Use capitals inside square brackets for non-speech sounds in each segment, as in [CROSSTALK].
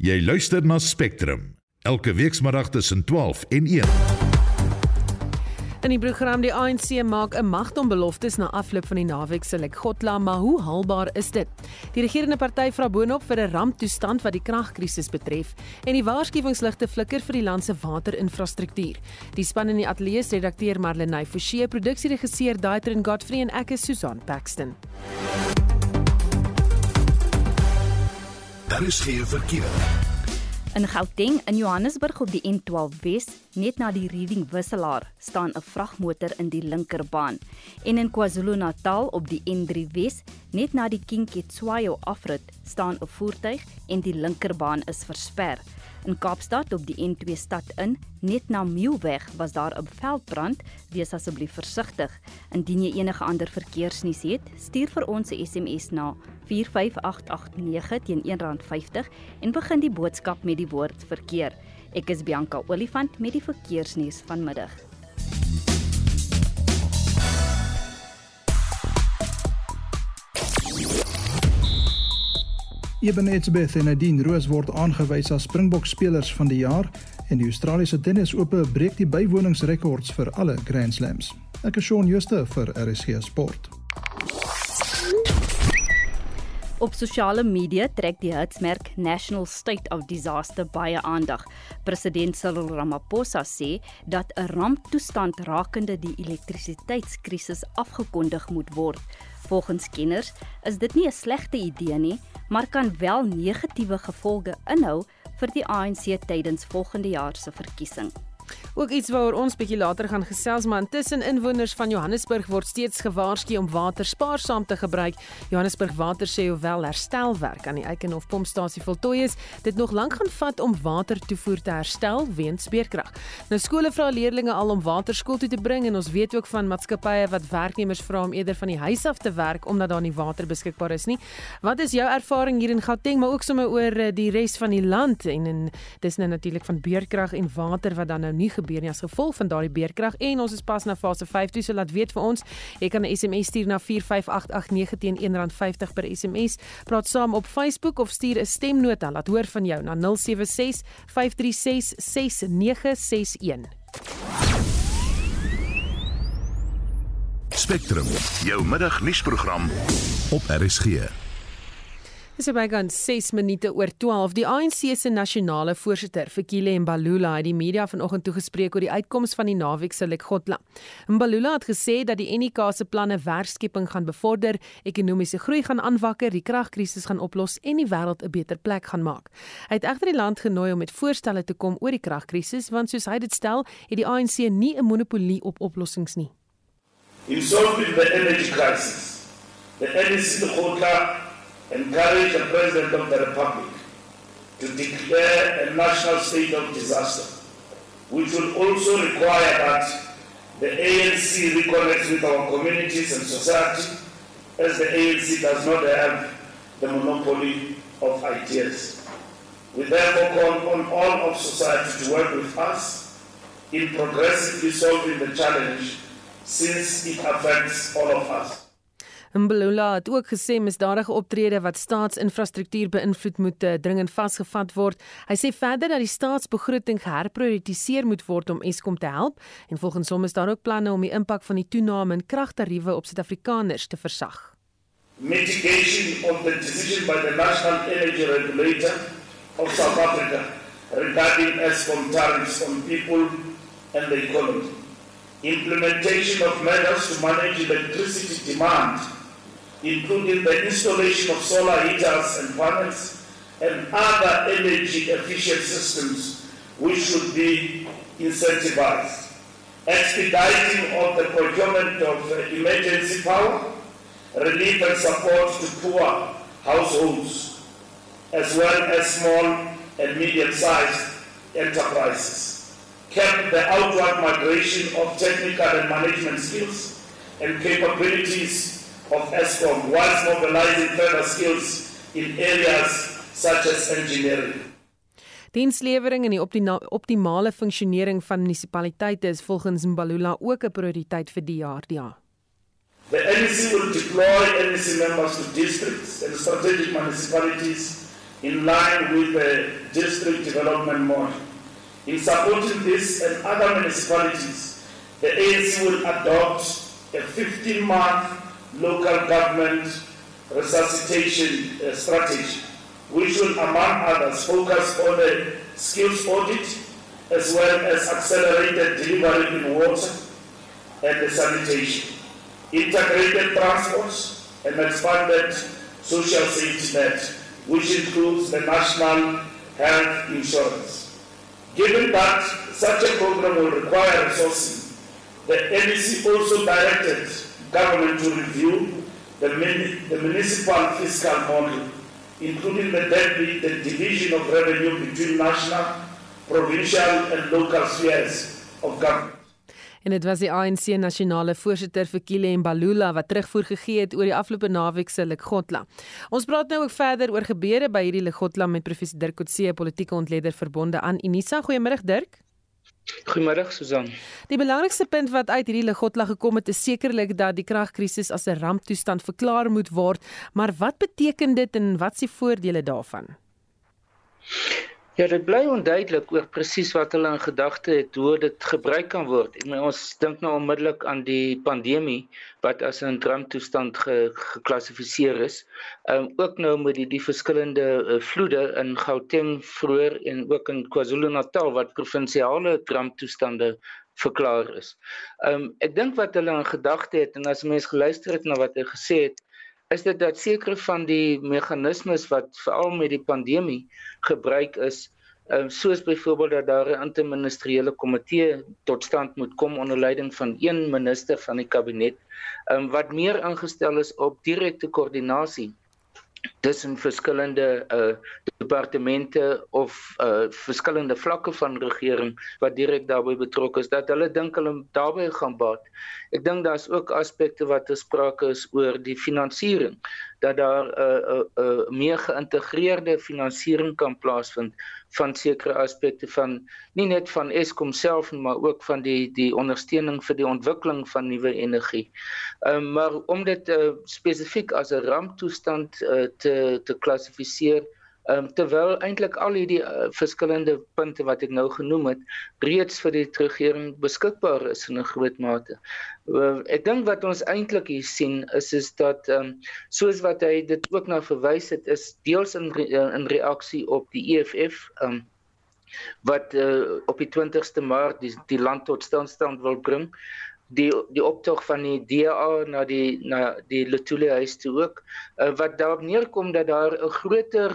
Jy luister na Spectrum elke weekmiddag tussen 12 en 1. In die program die ANC maak 'n magtom beloftes na afloop van die naweek se Lekgotla, maar hoe haalbaar is dit? Die regerende party vra boonop vir 'n ramptoestand wat die kragkrisis betref en die waarskuwingsligte flikker vir die land se waterinfrastruktuur. Die span in die ateljee se redakteur Marlenae Forsie, produksieregisseur Daitrin Godfrey en ek is Susan Paxton. Daar is geen verkeer. In Gauteng in Johannesburg op die N12 Wes, net na die Reading wisselaar, staan 'n vragmotor in die linkerbaan. En in KwaZulu-Natal op die N3 Wes, net na die King Ketswayo afrit, staan 'n voertuig en die linkerbaan is versper. In Kaapstad op die N2 stad in, net na Mielweg, was daar 'n veldbrand. Wees asseblief versigtig. Indien jy enige ander verkeersnuus het, stuur vir ons 'n SMS na 45889 teen R1.50 en begin die boodskap met die woord verkeer. Ek is Bianca Olifant met die verkeersnuus vanmiddag. Eben Etzebeth en Nadine Roos word aangewys as Springbok spelers van die jaar en die Australiese tennisope breek die bywoningsrekords vir alle Grand Slams. Ek is Shaun Schuster vir RSG Sport. Op sosiale media trek die hitsmerk National State of Disaster baie aandag. President Cyril Ramaphosa sê dat 'n ramptoestand rakende die elektrisiteitskrisis afgekondig moet word. Volgens kenners is dit nie 'n slegte idee nie, maar kan wel negatiewe gevolge inhou vir die ANC tydens volgende jaar se verkiesing. Ook iets waaroor ons bietjie later gaan gesels, maar intussen inwoners van Johannesburg word steeds gewaarsku om water spaarsaam te gebruik. Johannesburg Water sê hoewel herstelwerk aan die Eikenhof pompstasie voltooi is, dit nog lank gaan vat om watertoevoer te herstel weens beerkrag. Nou skole vra leerders al om water skool toe te bring en ons weet ook van maatskappye wat werknemers vra om eerder van die huis af te werk omdat daar nie water beskikbaar is nie. Wat is jou ervaring hier in Gauteng, maar ook sommer oor eh, die res van die land en en dis nou natuurlik van beerkrag en water wat dan nou nie gebeur nie. As gevolg van daardie beerkrag en ons is pas na fase 5 toe so laat weet vir ons. Jy kan 'n SMS stuur na 45889 teen R1.50 per SMS praat saam op Facebook of stuur 'n stemnota. Laat hoor van jou na 076 536 6961 Spectrum, jou middagnuusprogram op RSG. Dis so bygaan 6 minute oor 12. Die ANC se nasionale voorsitter, Fikile Mbalula, het die media vanoggend toegespreek oor die uitkoms van die naweek se Lekgotla. Mbalula het gesê dat die NK se planne werkskeping gaan bevorder, ekonomiese groei gaan aanwakker, die kragkrisis gaan oplos en die wêreld 'n beter plek gaan maak. Hy het egter die land genooi om met voorstelle te kom oor die kragkrisis, want soos hy dit stel, het die ANC nie 'n monopolie op oplossings nie. In solving the energy crisis, the NEC Lekgotla encourage the President of the Republic to declare a national state of disaster, which will also require that the ANC reconnects with our communities and society, as the ANC does not have the monopoly of ideas. We therefore call on all of society to work with us in progressively solving the challenge since it affects all of us. Mbulula het ook gesê misdadige optrede wat staatsinfrastruktuur beïnvloed moet eh, dringend vasgevat word. Hy sê verder dat die staatsbegroting geherprioritiseer moet word om Eskom te help en volgens hom is daar ook planne om die impak van die toename in kragtariewe op Suid-Afrikaners te versag. Mitigation of the decision by the National Energy Regulator of South Africa regarding Eskom tariffs on people and the economy. Implementation of measures to manage electricity demand including the installation of solar heaters and panels and other energy efficient systems which should be incentivized. Expediting of the procurement of emergency power, relief and support to poor households, as well as small and medium-sized enterprises. Kept the outward migration of technical and management skills and capabilities of ESCOM whilst mobilizing further skills in areas such as engineering. Dienslewering en die optimale funksionering van munisipaliteite is volgens Mbalula ook 'n prioriteit vir die jaar, ja. The NEC will deploy NEC members to districts and strategic municipalities in line with the district development model. In supporting this and other municipalities, the ANC will adopt a 15-month local government resuscitation uh, strategy, which will, among others, focus on the skills audit as well as accelerated delivery in water and sanitation, integrated transport, and expanded social safety net, which includes the national health insurance. Given that such a program will require resourcing, the NEC also directed government to review the, the municipal fiscal model, including the, the division of revenue between national, provincial, and local spheres of government. En dit was die ANC nasionale voorsitter vir Kile en Balula wat terugvoer gegee het oor die afgelope naweek se Lekgotla. Ons praat nou ook verder oor gebeure by hierdie Lekgotla met professor Dirk Coetzee, politieke ontleder verbonde aan Unisa. Goeiemôre Dirk. Goeiemôre Susan. Die belangrikste punt wat uit hierdie Lekgotla gekom het is sekerlik dat die kragkrisis as 'n ramptoestand verklaar moet word, maar wat beteken dit en wat is die voordele daarvan? Ja, dit bly onduidelik oor presies wat hulle in gedagte het hoe dit gebruik kan word. Ek meen ons dink nou onmiddellik aan die pandemie wat as 'n ramptoestand ge, geklassifiseer is. Ehm um, ook nou met die die verskillende uh, vloede in Gauteng vroeër en ook in KwaZulu-Natal wat provinsiale ramptoestande verklaar is. Ehm um, ek dink wat hulle in gedagte het en as mense geluister het na wat hy gesê het, is dit dat sekere van die meganismes wat veral met die pandemie gebruik is um, soos byvoorbeeld dat daar 'n interministeriële komitee tot stand moet kom onder leiding van een minister van die kabinet um, wat meer ingestel is op direkte koördinasie tussen verskillende uh departemente of uh verskillende vlakke van regering wat direk daarbey betrokke is dat hulle dink hulle daarbey gaan baat. Ek dink daar's ook aspekte wat gesprake is oor die finansiering dat daar 'n uh, 'n uh, uh, meer geïntegreerde finansiering kan plaasvind van sekere aspekte van nie net van Eskom self maar ook van die die ondersteuning vir die ontwikkeling van nuwe energie. Ehm um, maar om dit uh, spesifiek as 'n ramptoestand uh, te te klassifiseer Ehm um, terwyl eintlik al hierdie uh, verskillende punte wat ek nou genoem het reeds vir die regering beskikbaar is in 'n groot mate. Uh, ek dink wat ons eintlik hier sien is is dat ehm um, soos wat hy dit ook na verwys het is deels in re in reaksie op die EFF ehm um, wat uh, op die 20ste Maart die die land tot stilstand wil bring die die optog van die DA na die na die Letoile huis toe ook uh, wat daarop neerkom dat daar 'n groter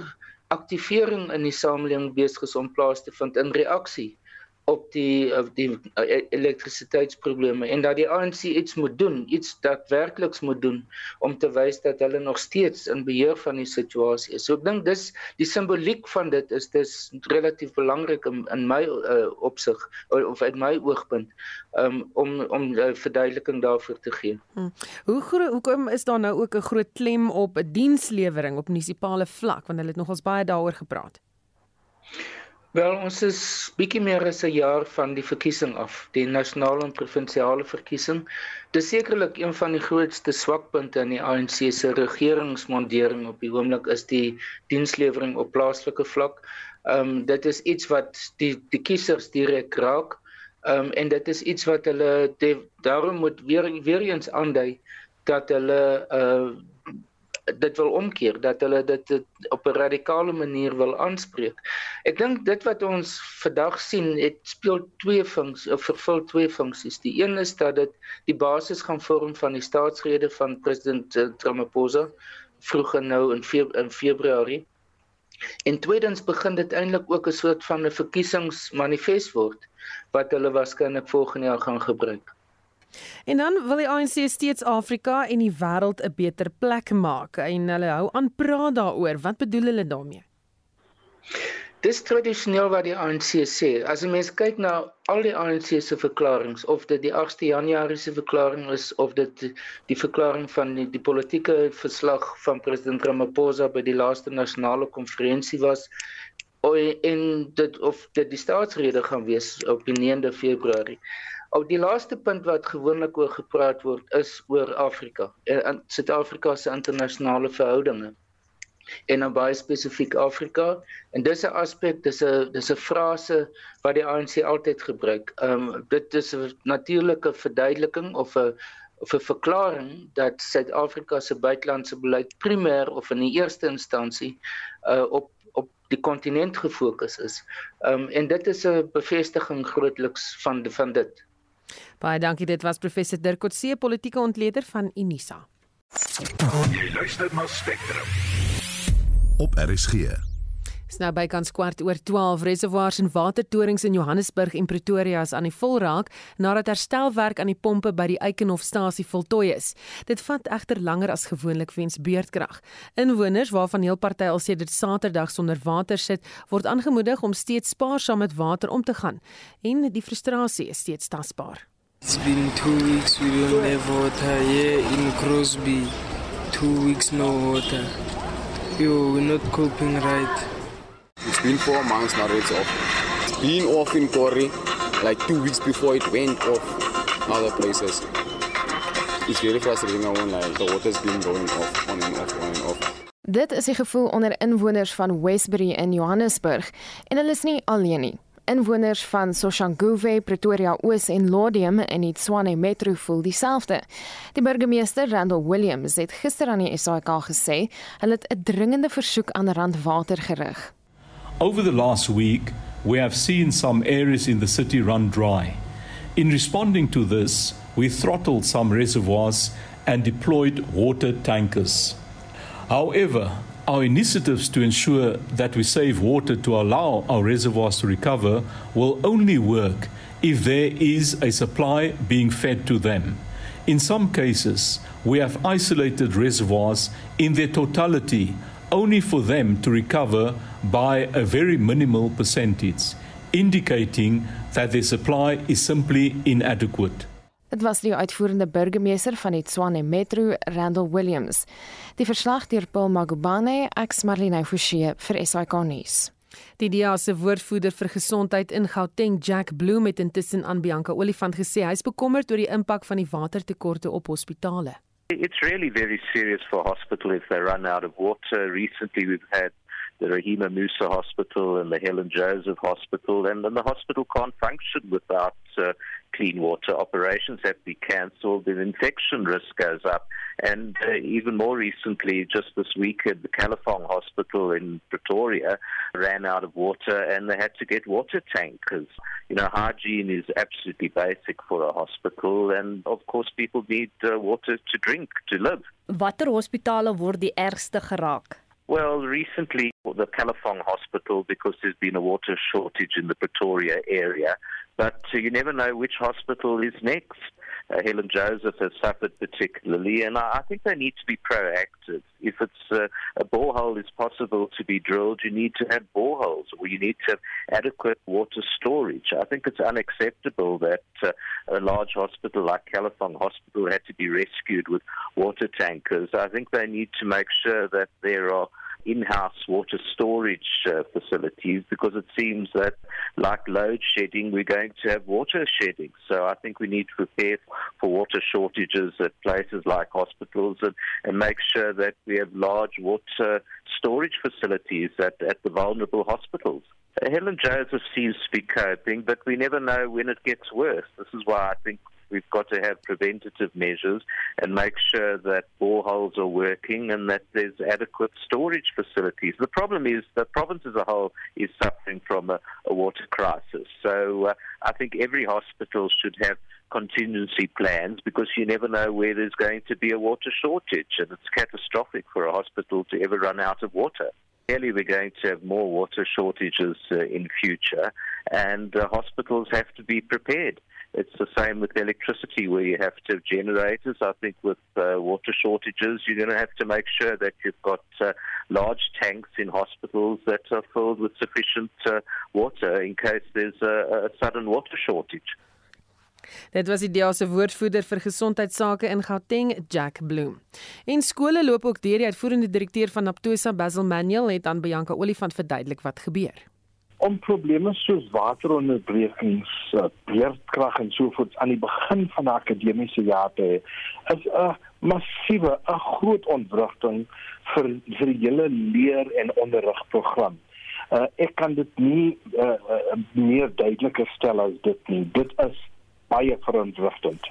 aktivering in die samelewing besig is om plaas te vind in reaksie op die op die uh, elektrisiteitsprobleme en dat die ANC iets moet doen, iets daadwerkliks moet doen om te wys dat hulle nog steeds in beheer van die situasie is. So ek dink dis die simboliek van dit is dis relatief belangrik in, in my uh, opsig of uit my oogpunt um, om om uh, verduideliking daarvoor te gee. Hmm. Hoe groot hoekom is daar nou ook 'n groot klem op dienslewering op munisipale vlak want hulle het nogals baie daaroor gepraat. Wel, ons is bietjie meer as 'n jaar van die verkiesing af, die nasionale en provinsiale verkiesing. Dis sekerlik een van die grootste swakpunte in die ANC se regeringsmondering op die oomblik is die dienslewering op plaaslike vlak. Ehm um, dit is iets wat die die kiesers direk raak. Ehm um, en dit is iets wat hulle daarom moet weer weer eens aandui dat hulle uh dit wil omkeer dat hulle dit, dit op 'n radikale manier wil aanspreek. Ek dink dit wat ons vandag sien, dit speel twee funksies of vervul twee funksies. Die een is dat dit die basis gaan vorm van die staatsrede van president uh, Ramaphosa vroeg nou in Feb in Februarie. En tweedens begin dit eintlik ook 'n soort van 'n verkiesingsmanifest word wat hulle waarskynlik volgende jaar gaan gebruik. En dan wil die ANC steeds Afrika en die wêreld 'n beter plek maak en hulle hou aan praat daaroor. Wat bedoel hulle daarmee? Dis tradisioneel wat die ANC sê. As 'n mens kyk na al die ANC se verklaringe of dit die 8de Januarie se verklaring is of dit die verklaring van die, die politieke verslag van president Ramaphosa by die laaste nasionale konferensie was en dit of dit die staatsrede gaan wees op die 9de Februarie. Ou die laaste punt wat gewoonlik oor gepraat word is oor Afrika en Suid-Afrika se internasionale verhoudinge. en dan baie spesifiek Afrika. En dis 'n aspek, dis 'n dis 'n frase wat die ANC altyd gebruik. Ehm um, dit is 'n natuurlike verduideliking of 'n of 'n verklaring dat Suid-Afrika se buitelandse beleid primêr of in die eerste instansie uh op op die kontinent gefokus is. Ehm um, en dit is 'n bevestiging grootliks van van dit. Baie dankie, dit was professor Dirk Coetzee, politieke ontleder van Unisa. Jy luister na Spectrum. Op RSG. Dis nou bykans kwart oor 12 reservoirs en watertorings in Johannesburg en Pretoria is aan die vol raak nadat herstelwerk aan die pompe by die Eikenhofstasie voltooi is. Dit vat egter langer as gewoonlik weens beurtkrag. Inwoners waarvan heel party al sedert Saterdag sonder water sit, word aangemoedig om steeds spaarsaam met water om te gaan en die frustrasie is steeds tasbaar. It's been 2 weeks we don't have water here in Crosby. 2 weeks no water. Yo, we're not coping right. It's been four months now it's off. It's been off in Kori like two weeks before it went off other places. It's very frustrating when like the water's been going off, on and off, on and off. Dit is die gevoel onder inwoners van Westbury in Johannesburg en hulle is nie alleen nie. Inwoners van Soshanguve, Pretoria Oos en Lodium in die Tshwane Metro voel dieselfde. Die burgemeester, Randall Williams, het gister aan die SAK gesê hulle het 'n dringende versoek aan Randwater gerig. Over the last week, we have seen some areas in the city run dry. In responding to this, we throttled some reservoirs and deployed water tankers. However, our initiatives to ensure that we save water to allow our reservoirs to recover will only work if there is a supply being fed to them. In some cases, we have isolated reservoirs in their totality only for them to recover by a very minimal percentage, indicating that their supply is simply inadequate. Dit was die uitvoerende burgemeester van die Tshwane Metro, Randall Williams. Die verslag deur Paul Magubane, ex Marlene Forsie vir SAK nuus. Die DEA se woordvoerder vir gesondheid in Gauteng, Jack Bloem, het intussen aan Bianca Olifant gesê hy is bekommerd oor die impak van die watertekorte op hospitale. It's really very serious for hospital if they run out of water. Recently we've had the Rahima Musa Hospital and the Helen Joseph Hospital, and then the hospital can't function without uh, clean water. Operations have to be cancelled, and infection risk goes up. And uh, even more recently, just this week, at the Califong Hospital in Pretoria ran out of water, and they had to get water tankers. You know, hygiene is absolutely basic for a hospital, and of course, people need uh, water to drink to live. Watter hospitale word die ergste geraak? Well, recently, the Califong Hospital, because there's been a water shortage in the Pretoria area, but uh, you never know which hospital is next. Uh, Helen Joseph has suffered particularly, and I, I think they need to be proactive. If it's uh, a borehole is possible to be drilled, you need to have boreholes, or you need to have adequate water storage. I think it's unacceptable that uh, a large hospital like Califong Hospital had to be rescued with water tankers. I think they need to make sure that there are in-house water storage uh, facilities because it seems that like load shedding we're going to have water shedding so i think we need to prepare for water shortages at places like hospitals and, and make sure that we have large water storage facilities at, at the vulnerable hospitals Helen Joseph seems to be coping, but we never know when it gets worse. This is why I think we've got to have preventative measures and make sure that boreholes are working and that there's adequate storage facilities. The problem is the province as a whole is suffering from a, a water crisis. So uh, I think every hospital should have contingency plans because you never know where there's going to be a water shortage and it's catastrophic for a hospital to ever run out of water. Clearly, we're going to have more water shortages uh, in future, and uh, hospitals have to be prepared. It's the same with electricity, where you have to have generators. I think with uh, water shortages, you're going to have to make sure that you've got uh, large tanks in hospitals that are filled with sufficient uh, water in case there's a, a sudden water shortage. Dit was die DEA se woordvoerder vir gesondheidsake in Gauteng, Jack Bloem. En skole loop ook deur die uitvoerende direkteur van Naptosa, Basil Manuel, het aan Bianca Olifant verduidelik wat gebeur. Om probleme soos wateronderbrekings, uh, beerdkrag en so voort aan die begin van 'n akademiese jaar te hê, is 'n massiewe, 'n groot ontwrigting vir vir die hele leer en onderrigprogram. Uh, ek kan dit nie uh, uh, meer duideliker stel as dit nie. Dit is baie verontrustend.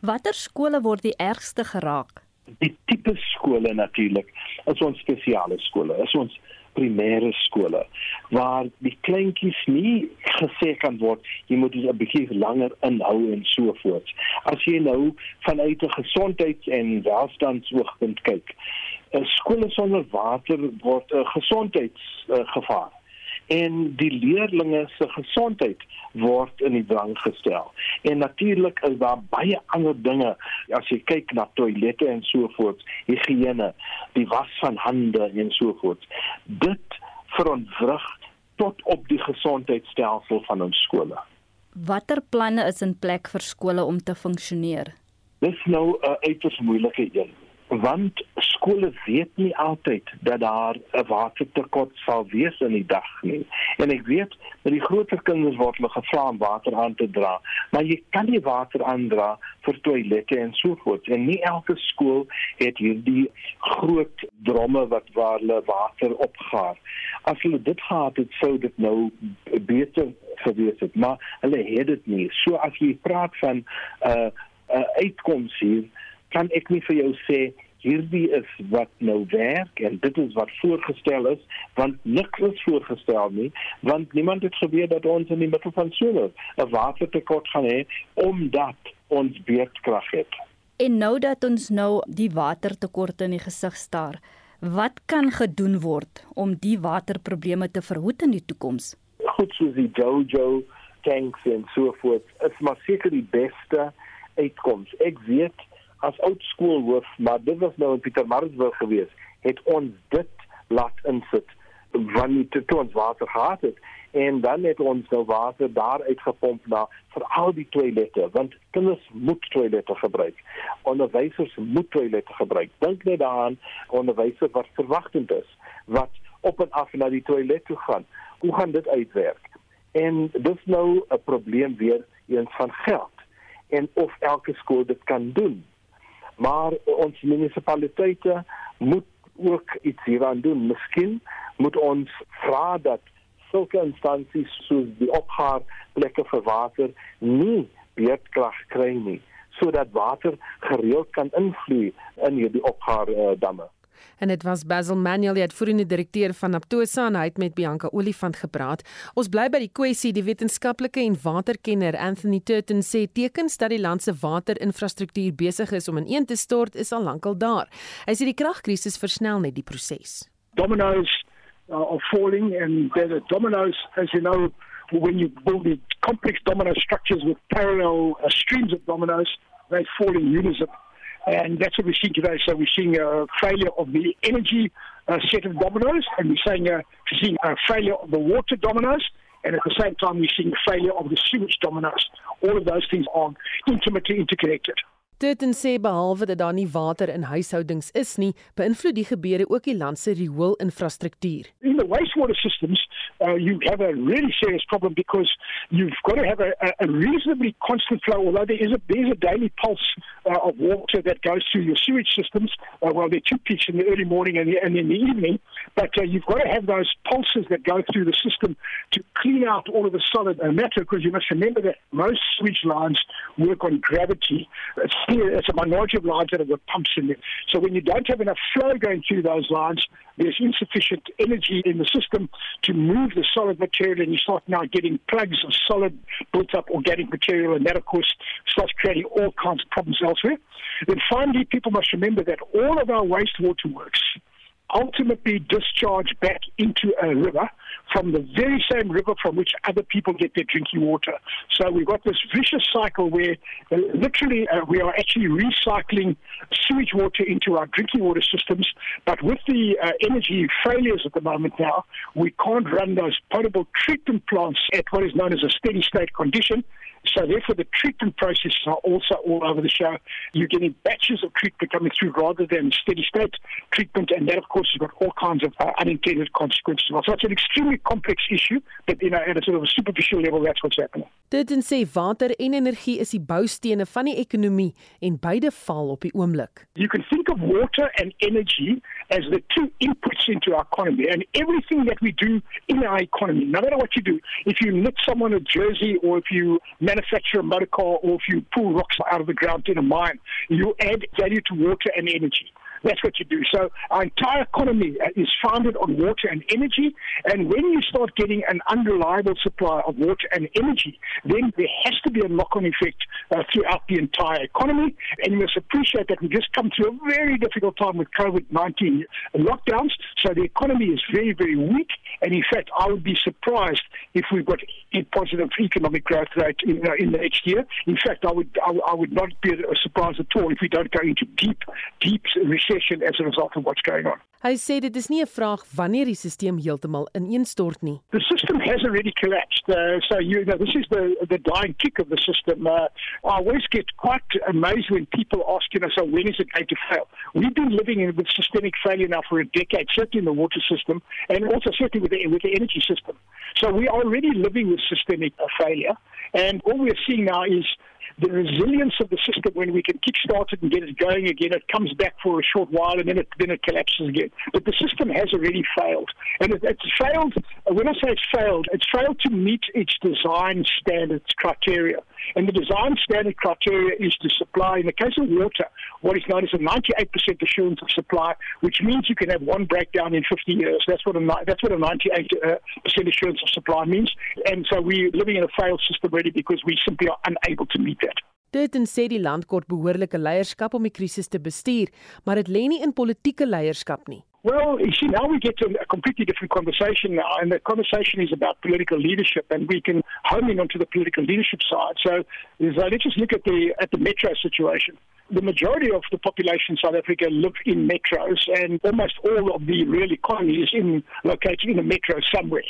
Watter skole word die ergste geraak? Die tipe skole natuurlik is ons spesiale skole. Is ons primêre skole waar die kleintjies nie gesê kan word jy moet dit 'n bietjie langer inhou en so voort. As jy nou vanuit 'n gesondheids- en welstandsoogpunt kyk, 'n skool sonder water word 'n gesondheidsgevaar. Uh, en die leerlinge se gesondheid word in die drang gestel. En natuurlik is daar baie ander dinge as jy kyk na toilette en so voort, higiëne, die was van hande en so voort. Dit verontwrig tot op die gesondheidstelsel van ons skole. Watter planne is in plek vir skole om te funksioneer? Dis nou 'n uiters moeilike een want skole weet nie altyd dat daar 'n watertekort sal wees in die dag nie. En ek weet dat die groter kinders word hulle gevra om water aan te dra, maar jy kan nie water aandra vir toilette en so voort. En nie elke skool het hierdie groot dromme wat waar hulle water opgaar. As hulle dit gehad het, sou dit nou beter gewees het, maar hulle het dit nie. So as jy praat van 'n uh, 'n uh, uitkoms hier kan ek nie vir jou sê hierdie is wat nou werk en dit is wat voorgestel is want niks is voorgestel nie want niemand het geweet dat ons in die middel van somer 'n watertekort gaan hê omdat ons beerdkrag het. En nou dat ons nou die watertekort in die gesig staar, wat kan gedoen word om die waterprobleme te verhoed in die toekoms? Goed soos die Jojo tanks en so voort, is maar seker die beste uitkoms. Ek weet as oud skoolhoof, maar dit was nou in Pietermaritzburg gewees, het ons dit laat insit wanneer dit ons water gehad het en dan het ons nou water daar uitgepomp na vir al die toilette want kinders moet toilette gebruik. Onderwysers moet toilette gebruik. Dink net daaraan onderwysers wat verwagtend is wat op en af na die toilet toe gaan. Hoe gaan dit uitwerk? En dis nou 'n probleem weer eens van geld en of elke skool dit kan doen maar ons munisipaliteite moet ook iets hieraan doen. Miskien moet ons vra dat sulke instansies soos die opgaarplekke vir water nie beerdkrag kry nie sodat water gereeld kan invloei in hierdie opgaardamme. Uh, En dit was Basil Manuel, die uitvoerende direkteur van Aptosa en hy het met Bianca Olifant gepraat. Ons bly by die kwessie, die wetenskaplike en waterkenner Anthony Turton sê tekens dat die land se waterinfrastruktuur besig is om ineen te stort is al lankal daar. Hy sê die kragkrisis versnel net die proses. Dominoes uh, are falling and the dominoes as you know when you build the complex domino structures with parallel uh, streams of dominoes they fall in unison And that's what we're seeing today. So we're seeing a uh, failure of the energy uh, set of dominoes, and we're seeing, uh, a, uh, we're seeing a failure of the water dominoes, and at the same time, we're seeing a failure of the sewage dominoes. All of those things are intimately interconnected. Turton sê behalwe dat daar nie water in huishoudings is nie, beïnvloed die gebeure ook die land se riool-infrastruktuur. In the wastewater systems, uh, you have a really serious problem because you've got to have a, a reasonably constant flow, although there is a, there is a daily pulse uh, of water that goes through your sewage systems. Uh, well, there are two peaks in the early morning and, the, and in the evening, but uh, you've got to have those pulses that go through the system to clean out all of the solid matter because you must remember that most sewage lines work on gravity. It's it's a minority of lines that have got pumps in them. So when you don't have enough flow going through those lines, there's insufficient energy in the system to move the solid material, and you start now getting plugs of solid built up organic material, and that, of course, starts creating all kinds of problems elsewhere. Then finally, people must remember that all of our wastewater works ultimately discharge back into a river from the very same river from which other people get their drinking water. So we've got this vicious cycle where uh, literally uh, we are actually recycling sewage water into our drinking water systems. But with the uh, energy failures at the moment now, we can't run those potable treatment plants at what is known as a steady state condition. So therefore, the treatment processes are also all over the show. You're getting batches of treatment coming through rather than steady state treatment, and that, of course, course, you've got all kinds of uh, unintended consequences. So it's an extremely complex issue, but you know, at a sort of a superficial level, that's what's happening. Dit en sê water en energie is die boustene van die ekonomie en beide val op die oomblik. You can think of water and energy as the two inputs into our economy and everything that we do in our economy, no matter what you do, if you knit someone a jersey or if you manufacture a motor car or if you pull rocks out of the ground in a mine, you add value to water and energy. That's what you do. So our entire economy uh, is founded on water and energy. And when you start getting an unreliable supply of water and energy, then there has to be a knock-on effect uh, throughout the entire economy. And you must appreciate that we just come through a very difficult time with COVID-19 lockdowns. So the economy is very, very weak. And in fact, I would be surprised if we've got a positive economic growth rate in, uh, in the next year. In fact, I would I, I would not be surprised at all if we don't go into deep, deep recession recession as a result of what's going on. Hy sê dit is nie 'n vraag wanneer die stelsel heeltemal ineenstort nie. The system has already collapsed. Uh, so you know this is the the dying kick of the system. Uh, I always get quite amazed when people ask you know so when is it going to fail? We've been living in with systemic failure now for a decade, certainly in the water system and also certainly with the with the energy system. So we are already living with systemic uh, failure and all we're seeing now is the resilience of the system when we can kickstart it and get it going again. It comes back for a short while and then it then it collapses again. But the system has already failed, and it, it's failed. When I say it's failed, it's failed to meet its design standards criteria. And the design standard criteria is to supply, in the case of water, what is known as a 98% assurance of supply, which means you can have one breakdown in 50 years. That's what a that's what a 98% uh, assurance of supply means. And so we're living in a failed system already because we simply are unable to meet that. Dit en sê die land kort behoorlike leierskap om die krisis te bestuur, maar dit lê nie in politieke leierskap nie. Well, you see, now we get to a completely different conversation now, and the conversation is about political leadership, and we can home in onto the political leadership side. So, so let's just look at the at the metro situation. The majority of the population in South Africa live in metros, and almost all of the real economy is in located in a metro somewhere.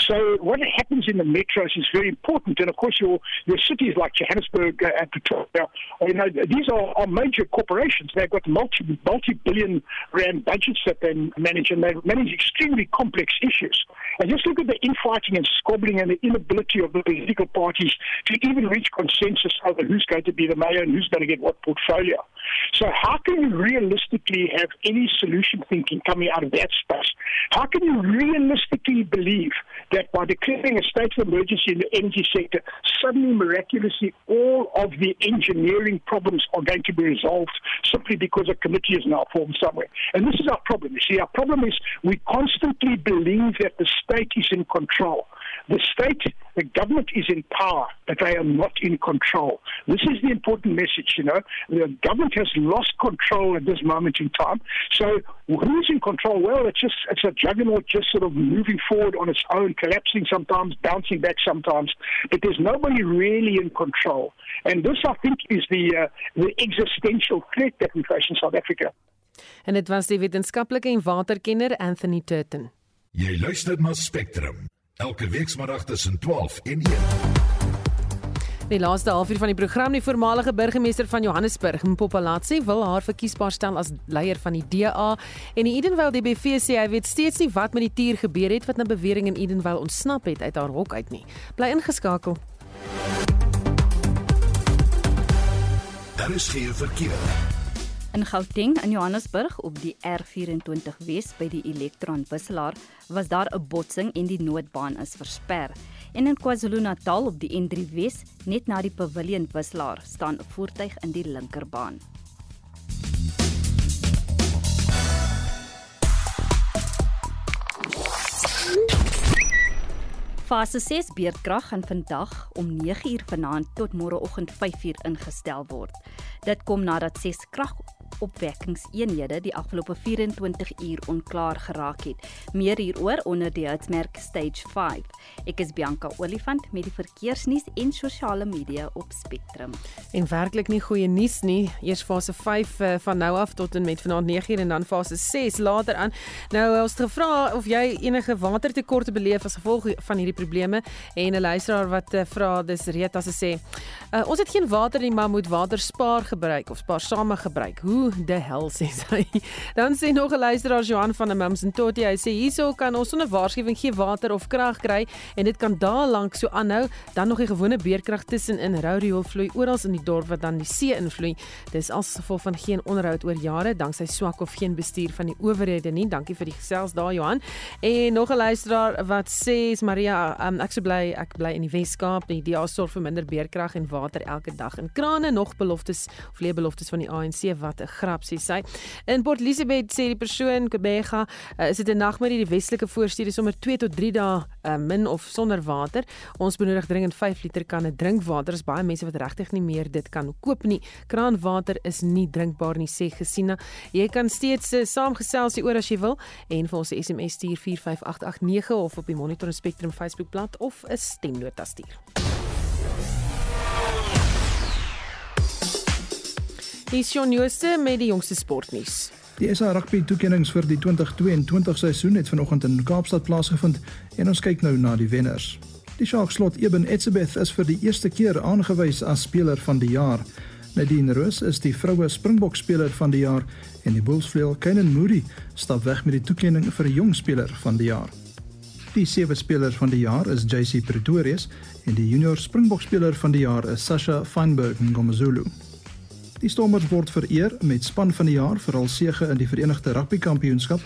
So what happens in the metros is very important. And of course, your, your cities like Johannesburg uh, and Pretoria, you know, these are, are major corporations. They've got multi, multi-billion rand budgets that they manage, and they manage extremely complex issues. And just look at the infighting and squabbling and the inability of the political parties to even reach consensus over who's going to be the mayor and who's going to get what portfolio. So how can you realistically have any solution thinking coming out of that space? How can you realistically believe that by declaring a state of emergency in the energy sector, suddenly miraculously all of the engineering problems are going to be resolved simply because a committee is now formed somewhere? And this is our problem. You see, our problem is we constantly believe that the state is in control. The state, the government is in power, but they are not in control. This is the important message, you know. The government has lost control at this moment in time. So who's in control? Well, it's just it's a juggernaut just sort of moving forward on its own, collapsing sometimes, bouncing back sometimes. But there's nobody really in control. And this, I think, is the uh, the existential threat that we face in South Africa. En dit was die wetenskaplike en waterkenner Anthony Turton. Jy luister na Spectrum elke weekmiddag tussen 12 en 1. Die laaste halfuur van die program die voormalige burgemeester van Johannesburg, Mpopalatsi, wil haar verkiesbaar stel as leier van die DA en die Edenvale DBV sê hy weet steeds nie wat met die tier gebeur het wat 'n bewering in Edenvale ontsnap het uit haar hok uit nie. Bly ingeskakel. Daar is geen verkeer. In Gauteng in Johannesburg op die R24 Wes by die Elektron wisselaar was daar 'n botsing en die noodbaan is versper. En in KwaZulu-Natal op die N3 Wes net na die Pavilion wisselaar staan 'n voertuig in die linkerbaan. Fase 6 beerdkrag gaan vandag om 9uur vanaand tot môreoggend 5uur ingestel word. Dit kom nadat 6 krag opwekkingseenhede die afgelope 24 uur onklaar geraak het. Meer hieroor onder die hitsmerk Stage 5. Ek is Bianca Olifant met die verkeersnuus en sosiale media op Spectrum. En werklik nie goeie nuus nie. Eers fase 5 uh, eh, van nou af tot en met vanaand 9 en dan fase 6 later aan. Nou ons het gevra of jy enige watertekorte beleef as gevolg van hierdie probleme en 'n luisteraar wat uh, vra dis Rita se sê uh, ons het geen water nie maar moet water spaar gebruik of spaarsame gebruik. Hoe De hel sê hy. Dan sê nog 'n luisteraar Johan van der Mums en Totti, hy sê hierso kan ons sonder waarskuwing geen water of krag kry en dit kan daal lank so aanhou, dan nog die gewone beerkrag tussenin Rouriool vloei oral in die dorp wat dan die see invloei. Dis as gevolg van geen onderhoud oor jare, danksy swak of geen bestuur van die owerhede nie. Dankie vir die gesels daar Johan. En nog 'n luisteraar wat sê Maria, um, ek sou bly ek bly in die Wes-Kaap. Die DA sorg vir minder beerkrag en water elke dag in krane nog beloftes of leë beloftes van die ANC wat 'n grap sê sy. In Port Elizabeth sê die persoon Kebega, uh, is dit 'n nagmerrie die westelike voorstede sommer 2 tot 3 dae uh, min of sonder water. Ons benodig dringend 5 liter kanne drinkwater. Daar's baie mense wat regtig nie meer dit kan koop nie. Kraanwater is nie drinkbaar nie sê Gesina. Jy kan steeds uh, saamgesels hieroor as jy wil en vir ons SMS stuur 45889 of op die Monitor Spectrum Facebookblad of 'n stemnota stuur. Hier is Shaun Jooste met die jongste sportnuus. Die SA Rugby toekenninge vir die 2022 seisoen het vanoggend in Kaapstad plaasgevind en ons kyk nou na die wenners. Die Sharks slot Eben Etzebeth is vir die eerste keer aangewys as speler van die jaar. Nadine Roos is die vroue Springbok speler van die jaar en die Bulls vleuel Kenan Moody stap weg met die toekenning vir jong speler van die jaar. Die sewe spelers van die jaar is JC Pretorius en die junior Springbok speler van die jaar is Sasha Feinberg Ngomazulu. Die Stormers word vereer met span van die jaar vir hul sege in die Verenigde Rugby Kampioenskap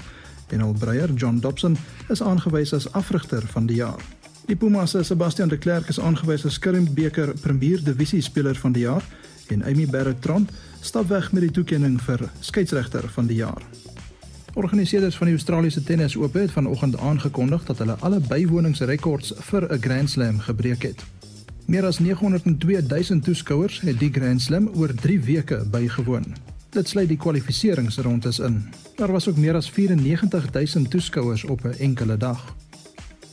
en hul breier John Dobson is aangewys as afrigter van die jaar. Die Pumas se Sebastian de Klerk is aangewys as Krimbeker Premier Divisie speler van die jaar en Amy Barrett-Tron stap weg met die toekenning vir skeieregter van die jaar. Organiseerders van die Australiese Tennis Ope het vanoggend aangekondig dat hulle alle bywoningsrekords vir 'n Grand Slam gebreek het. Meer as 902 000 toeskouers het die Grand Slam oor 3 weke bygewoon. Dit sluit die kwalifikasieringsrondes in. Daar was ook meer as 94 000 toeskouers op 'n enkele dag.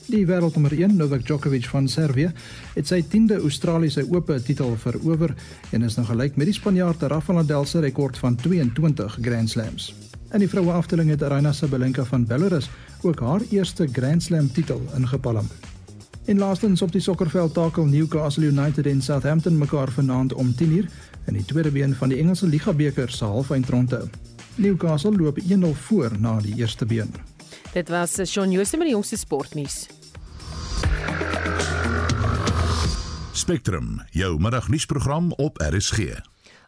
Die wêreldnommer 1 Novak Djokovic van Servië het sy 10de Australiese Ope titel verower en is nou gelyk met die Spanjaard Rafael Nadal se rekord van 22 Grand Slams. In die vroue afdeling het Aryna Sabalenka van Belarus ook haar eerste Grand Slam titel ingepalm. En laastens op die sokkerveld takel Newcastle United en Southampton mekaar vanaand om 10:00 in die tweede been van die Engelse Liga beker se halfeindronde. Newcastle loop 1-0 voor na die eerste been. Dit was Shaun Jooste met die jongste sportnuus. Spectrum, jou middagnuusprogram op RSG.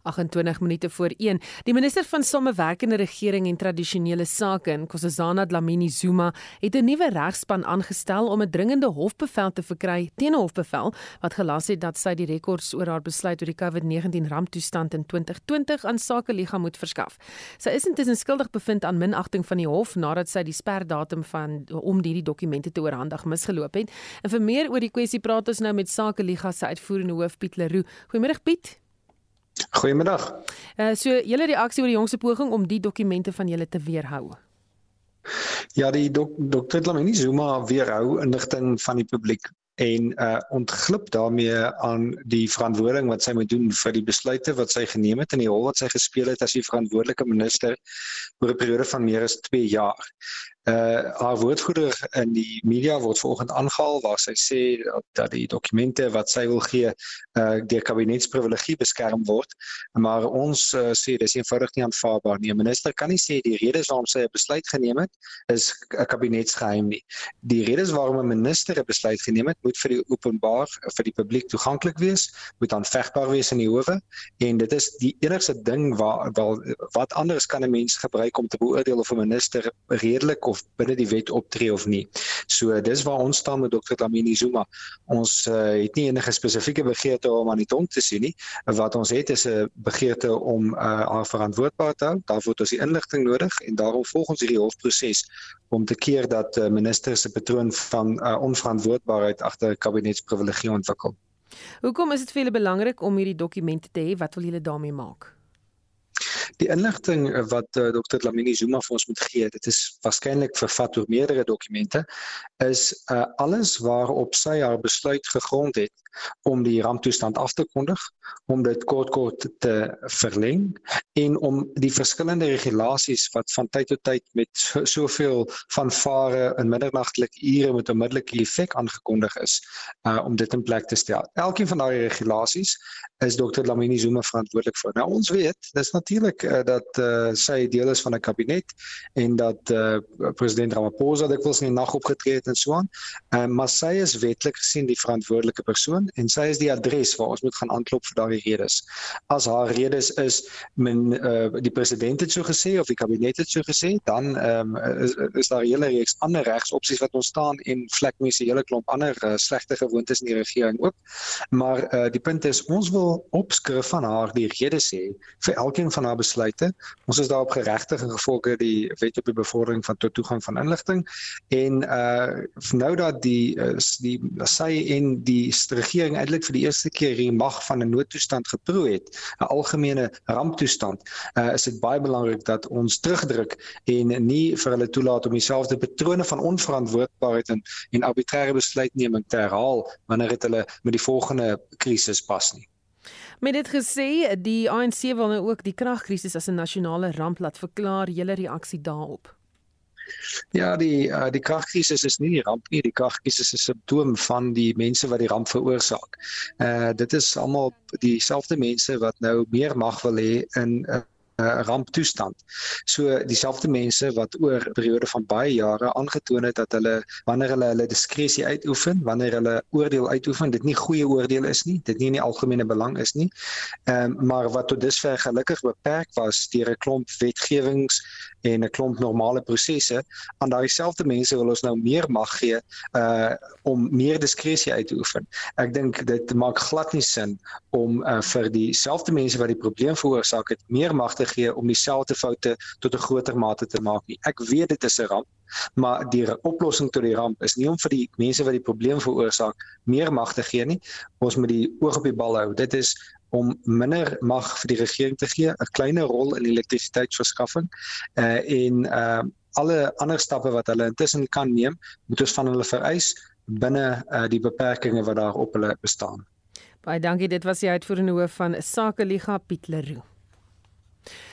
28 minute voor 1. Die minister van Samewerkende Regering en Tradisionele Sake, Nkosazana Dlamini Zuma, het 'n nuwe regspan aangestel om 'n dringende hofbevel te verkry teen 'n hofbevel wat gelas het dat sy die rekords oor haar besluit oor die COVID-19 ramptoestand in 2020 aan Sake Liga moet verskaf. Sy is intussen skuldig bevind aan minagting van die hof nadat sy die sperdatum van om hierdie dokumente te oorhandig misgeloop het. En vir meer oor die kwessie praat ons nou met Sake Liga se uitvoerende hoof Piet Leroux. Goeiemôre Piet. Goeiemiddag. Uh so julle reaksie oor die jongse poging om die dokumente van julle te weerhou. Ja, die dok dokter Lamini Zuma weerhou inligting van die publiek en uh ontglip daarmee aan die verantwoording wat sy moet doen vir die besluite wat sy geneem het in die rol wat sy gespeel het as die verantwoordelike minister oor 'n periode van meer as 2 jaar uh haar woordvoerder in die media word vanoggend aangehaal waar sy sê dat, dat die dokumente wat sy wil gee uh deur kabinetsprivilegie beskerm word. Maar ons uh, sê dis eenvoudig nie aanvaarbaar nie. 'n minister kan nie sê die redes waarom sy 'n besluit geneem het is 'n kabinetsgeheim nie. Die redes waarom 'n minister 'n besluit geneem het moet vir die openbaar vir die publiek toeganklik wees moet aanvegbaar wees in die howe. En dit is die enigste ding waar wel wat anders kan 'n mens gebruik om te beoordeel of 'n minister redelik of binne die wet optree of nie. So dis waar ons staan met Dr. Lamini Zuma. Ons uh, het nie enige spesifieke begeerte om aan die tronk te sien nie. Wat ons het is 'n begeerte om uh, haar verantwoordbaar te hou. Daarvoor het ons die inligting nodig en daarom volg ons hierdie hofproses om te keer dat uh, ministers se patroon van uh, onverantwoordbaarheid agter kabinetsprivilegie ontwikkel. Hoekom is dit vir julle belangrik om hierdie dokumente te hê? Wat wil julle daarmee maak? Die inligting eh, wat uh, Dr. Lamini Zuma vir ons moet gee, dit is waarskynlik vervat oor meerdere dokumente, is uh, alles waarop sy haar besluit gegrond het om die ramptoestand af te kondig, om dit kort kort te verleng en om die verskillende regulasies wat van tyd tot tyd met soveel vanvare in middernagtelike ure met 'n onmiddellike effek aangekondig is, uh, om dit in plek te stel. Elkeen van daai regulasies is Dr. Lamini Zuma verantwoordelik vir. Nou ons weet, dis natuurlik uh, dat uh, sy deel is van 'n kabinet en dat uh, president Ramaphosa dikwels in die nag opgetree het en so aan. Uh, maar sy is wetlik gesien die verantwoordelike persoon en sy is die adres waar ons moet gaan aanklop vir daardie redes. As haar redes is men uh, die president het so gesê of die kabinet het so gesê, dan um, is, is daar hele reeks ander regsopsies wat ontstaan en vlekmense hele klomp ander uh, slegte gewoontes in die regering ook. Maar uh, die punt is ons wil opskrif van haar die rede sê vir elkeen van haar besluite. Ons is daarop geregtig en gevolge die wet op die bevordering van toegang van inligting en uh nou dat die uh, die sy en die regering eintlik vir die eerste keer hier mag van 'n noodtoestand geproe het, 'n algemene ramptoestand, uh is dit baie belangrik dat ons terugdruk en nie vir hulle toelaat om dieselfde patrone van onverantwoordbaarheid en en arbitreëre besluitneming te herhaal wanneer dit hulle met die volgende krisis pas nie. Met dit gesê, die ANC wil nou ook die kragkrisis as 'n nasionale ramp laat verklaar. Julle reaksie daarop? Ja, die uh, die kragkrisis is nie die ramp nie, die kragkrisis is 'n simptoom van die mense wat die ramp veroorsaak. Uh dit is almal dieselfde mense wat nou meer mag wil hê in 'n uh, 'n ramptoestand. So dieselfde mense wat oor 'n periode van baie jare aangetoon het dat hulle wanneer hulle hulle diskresie uitoefen, wanneer hulle oordeel uitoefen, dit nie goeie oordeel is nie, dit nie in die algemene belang is nie. Ehm um, maar wat tot dusver gelukkig beperk was deur 'n klomp wetgewings en 'n klomp normale prosesse aan daai selfde mense wil ons nou meer mag gee uh om meer diskresie uit te oefen. Ek dink dit maak glad nie sin om uh, vir dieselfde mense wat die probleem veroorsaak het meer mag te gee om dieselfde foute tot 'n groter mate te maak nie. Ek weet dit is 'n ramp, maar die oplossing tot die ramp is nie om vir die mense wat die probleem veroorsaak meer mag te gee nie. Ons moet die oog op die bal hou. Dit is om minder mag vir die regering te gee, 'n kleiner rol in elektrisiteitsverskaffing uh, en uh, alle ander stappe wat hulle intussen kan neem, moet ons van hulle vereis binne uh, die beperkings wat daar op hulle bestaan. Baie dankie, dit was die uitvoerende hoof van Sakeliga Piet Leroux.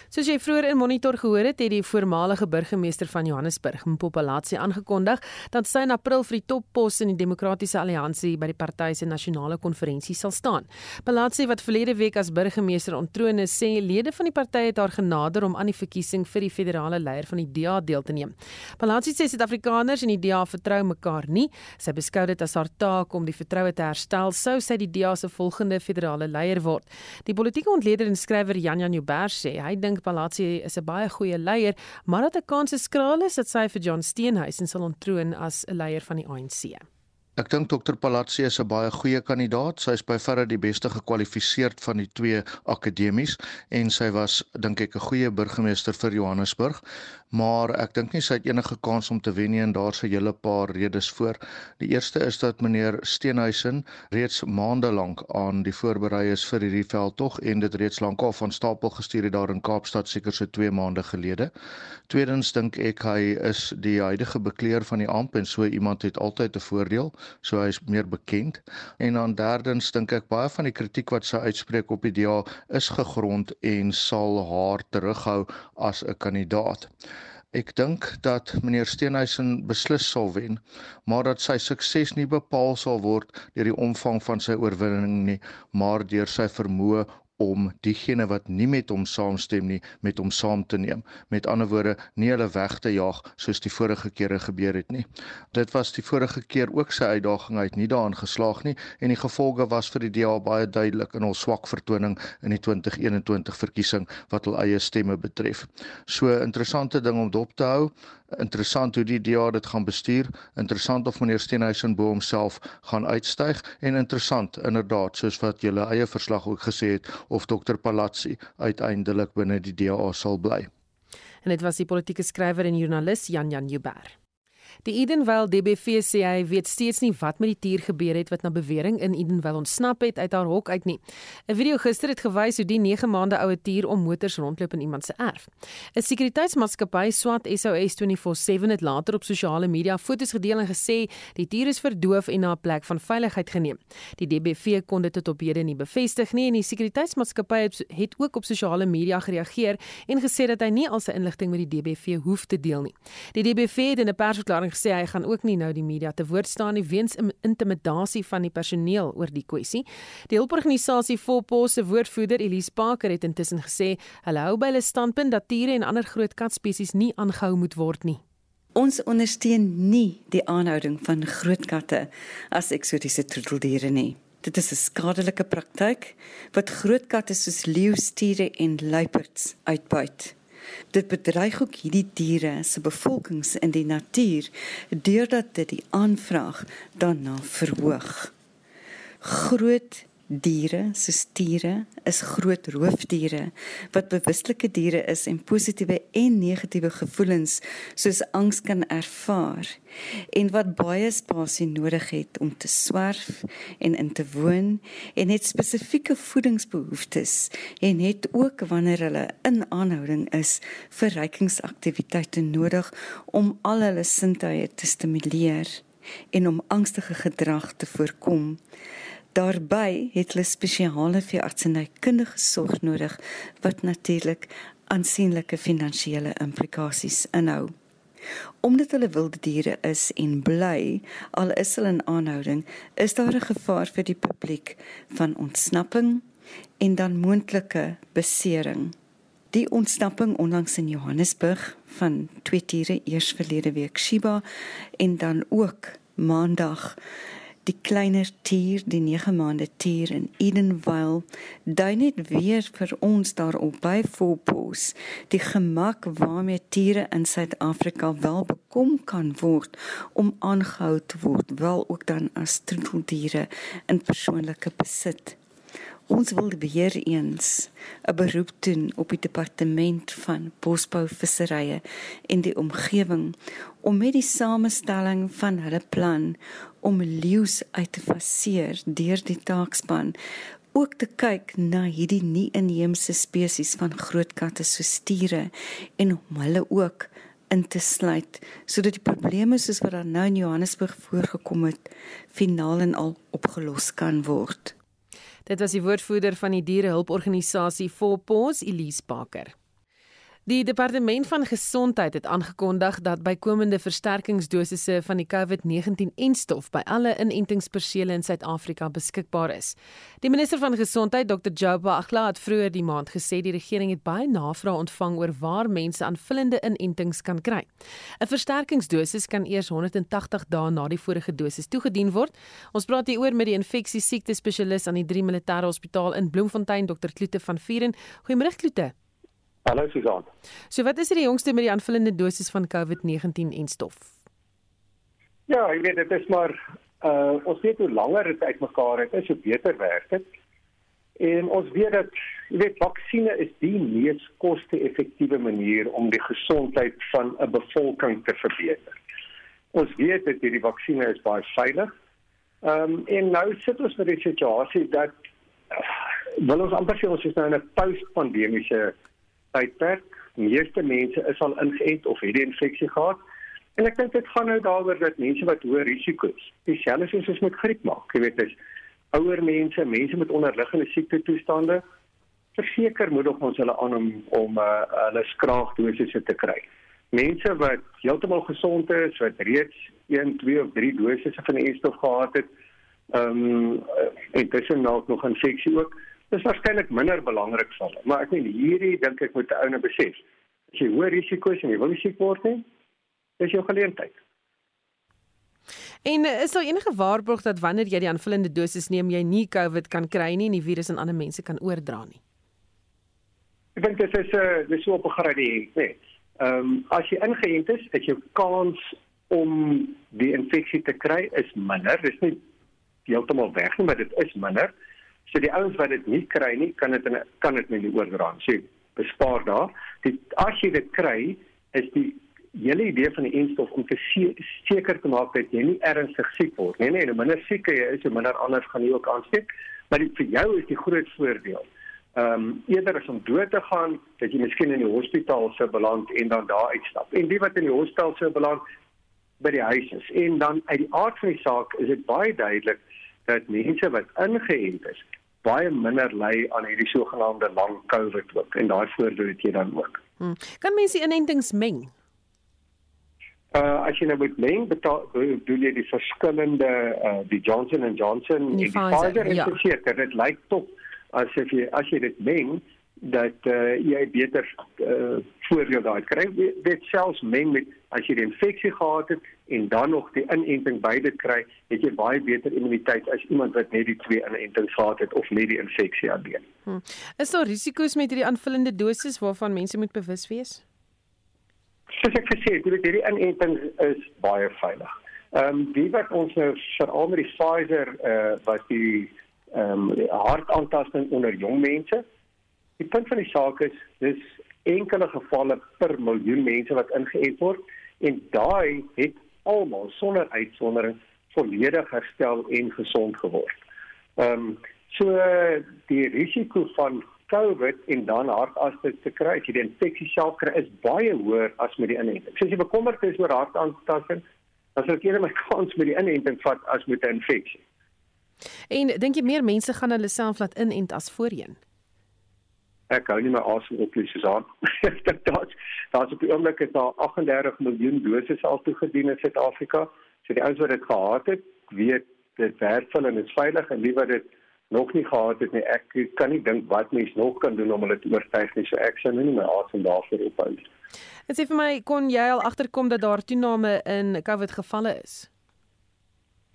Soos jy vroeër in monitor gehoor het, het die voormalige burgemeester van Johannesburg, Mpopalasie, aangekondig dat sy in April vir die toppos in die Demokratiese Alliansie by die party se nasionale konferensie sal staan. Palasie wat verlede week as burgemeester ontroon is, sê lede van die party het haar genader om aan die verkiesing vir die federale leier van die DA deel te neem. Palasie sê Suid-Afrikaners en die DA vertrou mekaar nie. Sy beskou dit as haar taak om die vertroue te herstel sou sy die DA se volgende federale leier word. Die politieke ontleder en skrywer Jan Jan Joubert sê hy dink Palazzi is 'n baie goeie leier, maar dat 'n kans is skraal is dat sy vir John Steenhuisen sal ontroon as 'n leier van die ANC. Ek dink Dr Palazzi is 'n baie goeie kandidaat. Sy is by verre die beste gekwalifiseer van die twee akademies en sy was dink ek 'n goeie burgemeester vir Johannesburg maar ek dink nie sy het enige kans om te wen nie en daar's 'n hele paar redes voor. Die eerste is dat meneer Steenhuisen reeds maande lank aan die voorberei is vir hierdie veldtog en dit reeds lankal van stapel gestuur het daar in Kaapstad seker so 2 maande gelede. Tweedens dink ek hy is die huidige bekleer van die amp en so iemand het altyd 'n voordeel, so hy is meer bekend. En dan derdens dink ek baie van die kritiek wat sy uitspreek op die DA is gegrond en sal haar terughou as 'n kandidaat. Ek dink dat meneer Steenhuisen beslis sal wen, maar dat sy sukses nie bepaal sal word deur die omvang van sy oorwinning nie, maar deur sy vermoë om diegene wat nie met hom saamstem nie met hom saam te neem. Met ander woorde, nie hulle weg te jaag soos die vorige kere gebeur het nie. Dit was die vorige keer ook sy uitdaging uit nie daarin geslaag nie en die gevolge was vir die DA baie duidelik in hul swak vertoning in die 2021 verkiesing wat hul eie stemme betref. So interessante ding om dop te hou interessant hoe die DA dit gaan bestuur, interessant of meneer Steenhuisen bo homself gaan uitstyg en interessant inderdaad soos wat julle eie verslag ook gesê het of Dr Palazzi uiteindelik binne die DA sal bly. En dit was die politieke skrywer en joernalis Jan Jan Jubber. Die Edenvale DBV sê hy weet steeds nie wat met die tier gebeur het wat na bewering in Edenvale ontsnap het uit haar hok uit nie. 'n Video gister het gewys hoe die 9 maande oue tier om motors rondloop in iemand se erf. 'n Sekuriteitsmaatskappy SWAT SOS 24/7 het later op sosiale media foto's gedeel en gesê die tier is verdoof en na 'n plek van veiligheid geneem. Die DBV kon dit tot op hede nie bevestig nie en die sekuriteitsmaatskappy het ook op sosiale media gereageer en gesê dat hy nie al sy inligting met die DBV hoef te deel nie. Die DBV het in 'n persverklaring sê hy gaan ook nie nou die media te woord staan nie weens intimidasie van die personeel oor die kwessie. Die hulporganisasie Volpos se woordvoerder Elise Parker het intussen gesê hulle hou by hulle standpunt dat tiere en ander groot katspesies nie aangehou moet word nie. Ons ondersteun nie die aanhouding van groot katte as eksotiese troeteldiere nie. Dit is 'n skadelike praktyk wat groot katte soos leeu, stiere en luiperds uitbuit. Dit bedreig ook hierdie diere se bevolkings in die natuur deurdat dit die aanvraag daarna verhoog. Groot Diere, soos stiere, is groot roofdiere wat bewuslike diere is en positiewe en negatiewe gevoelens soos angs kan ervaar en wat baie spasie nodig het om te swerf en in te woon en het spesifieke voedingsbehoeftes en het ook wanneer hulle in aanhouding is verrykingsaktiwiteite nodig om al hulle sintuie te stimuleer en om angstige gedrag te voorkom. Daarby het hulle spesiale veeartsenykundige sorg nodig wat natuurlik aansienlike finansiële implikasies inhou. Omdat hulle wilde diere is en bly, al is hulle in aanhouding, is daar 'n gevaar vir die publiek van ontsnapping en dan moontlike besering. Die ontsnapping onlangs in Johannesburg van twee diere eers verlede week Shiba en dan ook maandag die kleiner tier, die 9 maande tier in Edenvale, dui net weer vir ons daarop by Fopos, die gemak waarmee tiere in Suid-Afrika wel bekom kan word om aangehou te word, wel ook dan as troeteldiere in persoonlike besit. Ons wil weer eens 'n beroep doen op die departement van bosbou visserye en die omgewing om met die samestelling van hulle plan om leeu's uit te faseer deur die taakspan ook te kyk na hierdie nie inheemse spesies van groot katte soos stiere en om hulle ook in te sluit sodat die probleme soos wat daar nou in Johannesburg voorgekom het finaal en al opgelos kan word. Dit was die woordvoerder van die dierehulporganisasie Volpos, Elise Baker. Die departement van gesondheid het aangekondig dat bykomende versterkingsdosisse van die COVID-19-enstof by alle inentingspersele in Suid-Afrika beskikbaar is. Die minister van gesondheid, Dr. Joba Agla, het vroeër die maand gesê die regering het baie navrae ontvang oor waar mense aanvullende inentings kan kry. 'n Versterkingsdosis kan eers 180 dae na die vorige dosis toegedien word. Ons praat hier oor met die infeksie siekte spesialis aan die 3 Militêre Hospitaal in Bloemfontein, Dr. Kloete van Vuren. Goeiemôre Kloete. Hallo Susan. So wat is die jongste met die aanvullende dosis van COVID-19 en stof? Ja, ek weet dit is maar uh ons weet hoe langer dit uitmekaar het, is hoe beter werk dit. En ons weet dat jy weet vaksines is die mees koste-effektiewe manier om die gesondheid van 'n bevolking te verbeter. Ons weet dat hierdie vaksines is baie veilig. Ehm um, en nou sit ons met die situasie dat uh, wil ons amper sê ons is nou in 'n post-pandemiese tydperk. Meeste mense is al ingeënt of het die infeksie gehad. En ek dink dit gaan nou daaroor dat mense wat hoë risiko's, dieselfde soos ons met griep maak, jy weet, is ouer mense, mense met onderliggende siekte toestande, verseker moedig ons hulle aan om om uh, hulle skraagdosisse te kry. Mense wat heeltemal gesond is, wat reeds 1, 2 of 3 dosisse van die enstof gehad het, ehm um, en dis nou nog infeksie ook, dis waarskynlik minder belangrik vir hulle. Maar ek meen hierdie dink ek moet 'n ou nou besef. As jy hoë risiko's en jy wil nie siek word nie, is jou geleentheid. En is daar enige waarborg dat wanneer jy die aanvullende dosis neem, jy nie COVID kan kry nie en die virus aan ander mense kan oordra nie? Ek dink dit is 'n uh, dis so op 'n gradiënt, nee. Ehm um, as jy ingeënt is, is jou kans om die infeksie te kry is minder. Dit is nie heeltemal weg nie, maar dit is minder. So die ouens wat dit nie kry nie, kan dit kan dit nie oordra nie. So bespaar daar. Dit as jy dit kry, is die hele idee van die enstof om te seker te maak dat jy nie ernstig siek word nie. Nee, nee, minder siek jy is, hoe minder anders gaan jy ook aansteek. Maar dit vir jou is die groot voordeel. Ehm um, eerder as om dood te gaan, dat jy miskien in die hospitaal sou beland en dan daar uitstap. En die wat in die hospitaal sou beland by die huis is. En dan uit die aard van die saak is dit baie duidelik dat mense wat ingeënt is baie minder ly aan hierdie sogenaamde lang COVID ook en daai voordeel het jy dan ook. Hmm. Kan mense inentings meng? Uh as jy nou met meng betaal doen jy die verskillende uh die Johnson & Johnson Die en die Pfizer, Pfizer ja. verseker dit lyk tog asof jy as jy dit meng dat uh, jy beter uh, voordeel daai kry. Dit selfs meng met as jy die infeksie gehad het en dan nog die inenting beide kry, het jy baie beter immuniteit as iemand wat net die twee inentings gehad het of net die infeksie alleen. Hm. Is daar risiko's met hierdie aanvullende doses waarvan mense moet bewus wees? Soos ek gesê het, hierdie inenting is baie veilig. Ehm um, die wat ons nou veral met die Pfizer eh uh, was die ehm um, hartaantasting onder jong mense. Die punt van die saak is dis enkele gevalle per miljoen mense wat ingeënt word en daai het almal sonder uitsondering volledig herstel en gesond geword. Ehm um, so die risiko van COVID en dan hartasting te kry, as jy die infeksie self kry, is baie hoër as met die inenting. So as jy bekommerd is oor hartaantasting, dan sal ek eerder my [LAUGHS] kans met die inenting vat as met 'n infeksie. En dink jy meer mense gaan hulle self laat inent as voorheen? Ek hou nie my asem op nie, Susan. [LAUGHS] Daar's daar's op die oomblik is daar 38 miljoen doses al toegedien in Suid-Afrika. So die ouens wat dit gehad het, weet dit werk vir hulle en dit is veilig en wie wat dit nog nie gehad het nie, ek kan nie dink wat mens nog kan doen om hulle te oortuig nie. So ek sal nie my asem daarvoor ophou nie. En sê vir my, kon jy al agterkom dat daar toename in COVID gevalle is?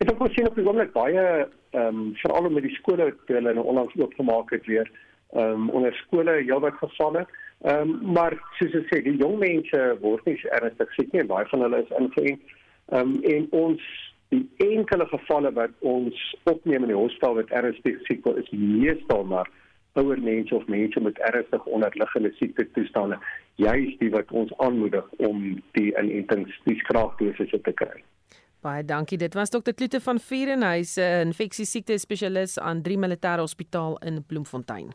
Ek het ook gesien op die oomblik baie ehm um, veral met die skole toe hulle nou onlangs oopgemaak het weer ehm um, onder skole heelwat gevalle. Ehm um, maar soos ek sê, die jong mense word nie ernstig siek nie, baie van hulle is ingeënt. Ehm um, en ons die enkele gevalle wat ons opneem in die hospitaal wat ernstig siek is, meestal maar ouer mense of mense met ernstige onderliggende siekte toestande, juist die wat ons aanmoedig om die inentings, die skraapdosisse te kry. Baie dankie. Dit was Dr. Kloete van Vierenhuis, 'n infeksie siekte spesialis aan 3 Militêre Hospitaal in Bloemfontein.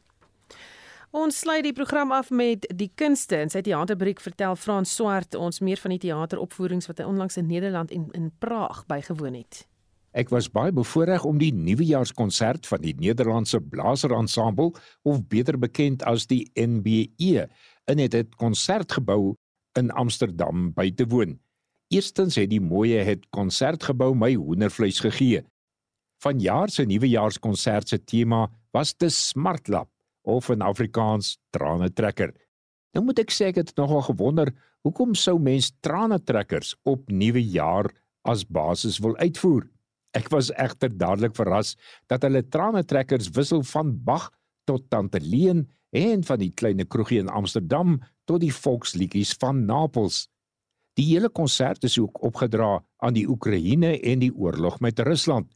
Ons sluit die program af met die kunste. In sy teaterbreek vertel Frans Swart ons meer van die teateropvoerings wat hy onlangs in Nederland en in Praag bygewoon het. Ek was baie bevoorreg om die nuwejaarskonsert van die Nederlandse Blaserensemble, of beter bekend as die NBE, in het konsertgebou in Amsterdam by te woon. Eerstens het die mooie het konsertgebou my hoendervleis gegee. Vanjaar se nuwejaarskonsert se tema was te smartlap of in Afrikaans trane trekker. Nou moet ek sê ek het nogal gewonder hoekom sou mens trane trekkers op nuwe jaar as basis wil uitvoer. Ek was egter dadelik verras dat hulle trane trekkers wissel van Bach tot Tante Leen en van die kleine kroegie in Amsterdam tot die volksliedjies van Napels. Die hele konsert is ook opgedra aan die Oekraïne en die oorlog met Rusland.